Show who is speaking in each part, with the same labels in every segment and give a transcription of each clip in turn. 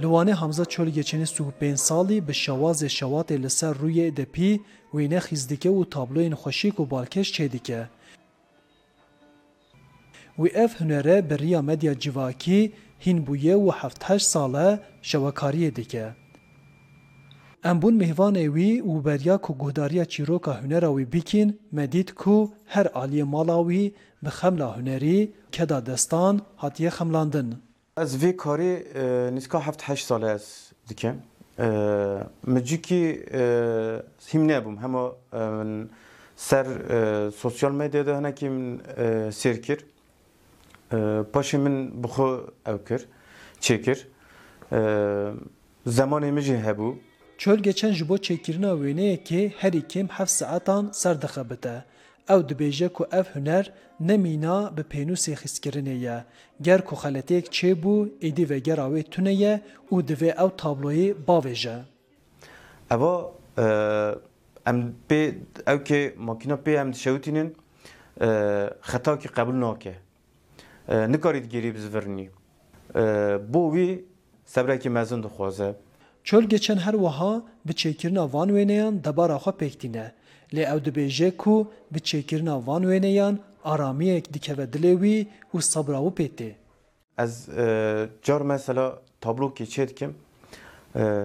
Speaker 1: Li Wanê Hamza Çol geçenê sû û pênc salî bi şewazê şewatê li ser rûyê de pî wîne xîz dike û tabloyên xweşik û balkêş çêdike. Wî ev hunere bi riya medya civakî hîn bûye û heft heşt sal e şewekariyê dike. Em bûn mêvanê wî û beriya ku guhdariya çîroka hunera wî bikîn me dît ku her aliyê mala
Speaker 2: wî Bi xemla hunerî, keda destan, hatiye xemlandin. Ez vê karê nîzka heft heşt sal e ez dikim. Min cikî hîm nebûm hema min ser sosyal medya de hinekî min sêr
Speaker 1: kir.
Speaker 2: Paşê min bi xwe ew kir, çêkir. Zemanê min jî hebû.
Speaker 1: Çol geçen ji bo çêkirina wêneyekê herî kêm heft saetan ser dixebite. Ew dibêje ku ev huner ne mîna bi pênûsê xîzkirinê ye. Ger ku xeleteyek çêbû êdî vegera wê tune ye û divê ew tabloyê bavêje.
Speaker 2: Eva em pê ewkê makîna pê em dişewitînin xetakî qebûl nake. Nikarî digirî bi zivirnî. Bo wî sebrekî mezin dixwaze.
Speaker 1: Çol Geçen her wiha bi çêkirina van wêneyan debara xwe pêk tîne. Lê ew dibêje ku bi çêkirina van wêneyan aramiyek dikeve dilê wî û sebra wi pê tê.
Speaker 2: Ez car mesela tablokê çê dikim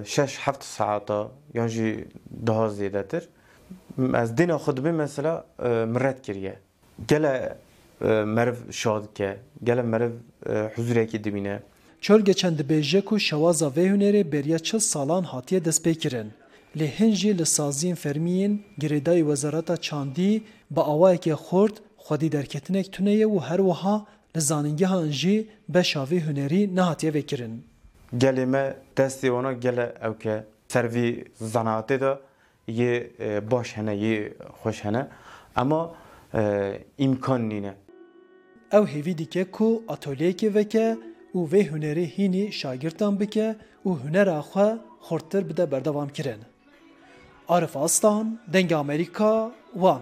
Speaker 2: şeş heft saeta yan jî daha zêdetir. Ez dêna xwe dibê mesela miret kiriye. Gele meriv şa dike, gele meriv huzûrekê dimîne.
Speaker 1: Çol Geçen dibêje ku şewaza vê hunerê bêriya çil salan hatiye destpêkirin. Lê hin jî li saziyên fermî yên girêdayî Wezareta Çandî bi awayekê xurt xwedî derketinek tune ye û her wiha li zanîngehan jî beşa vê hunerî nehatiye vêkirin.
Speaker 2: Gelê me destê wana gele ewke ser vî zanatê de Yê baş hene, yê xweş hene ema îmkan nîne.
Speaker 1: Ew hêvî dike ku atolyeyekê veke û vê hunerê hînî şagirdan bike û hunera xwe xurttir bide berdewamkirin. Arif Aslan, Dengê Amerîka, Wan.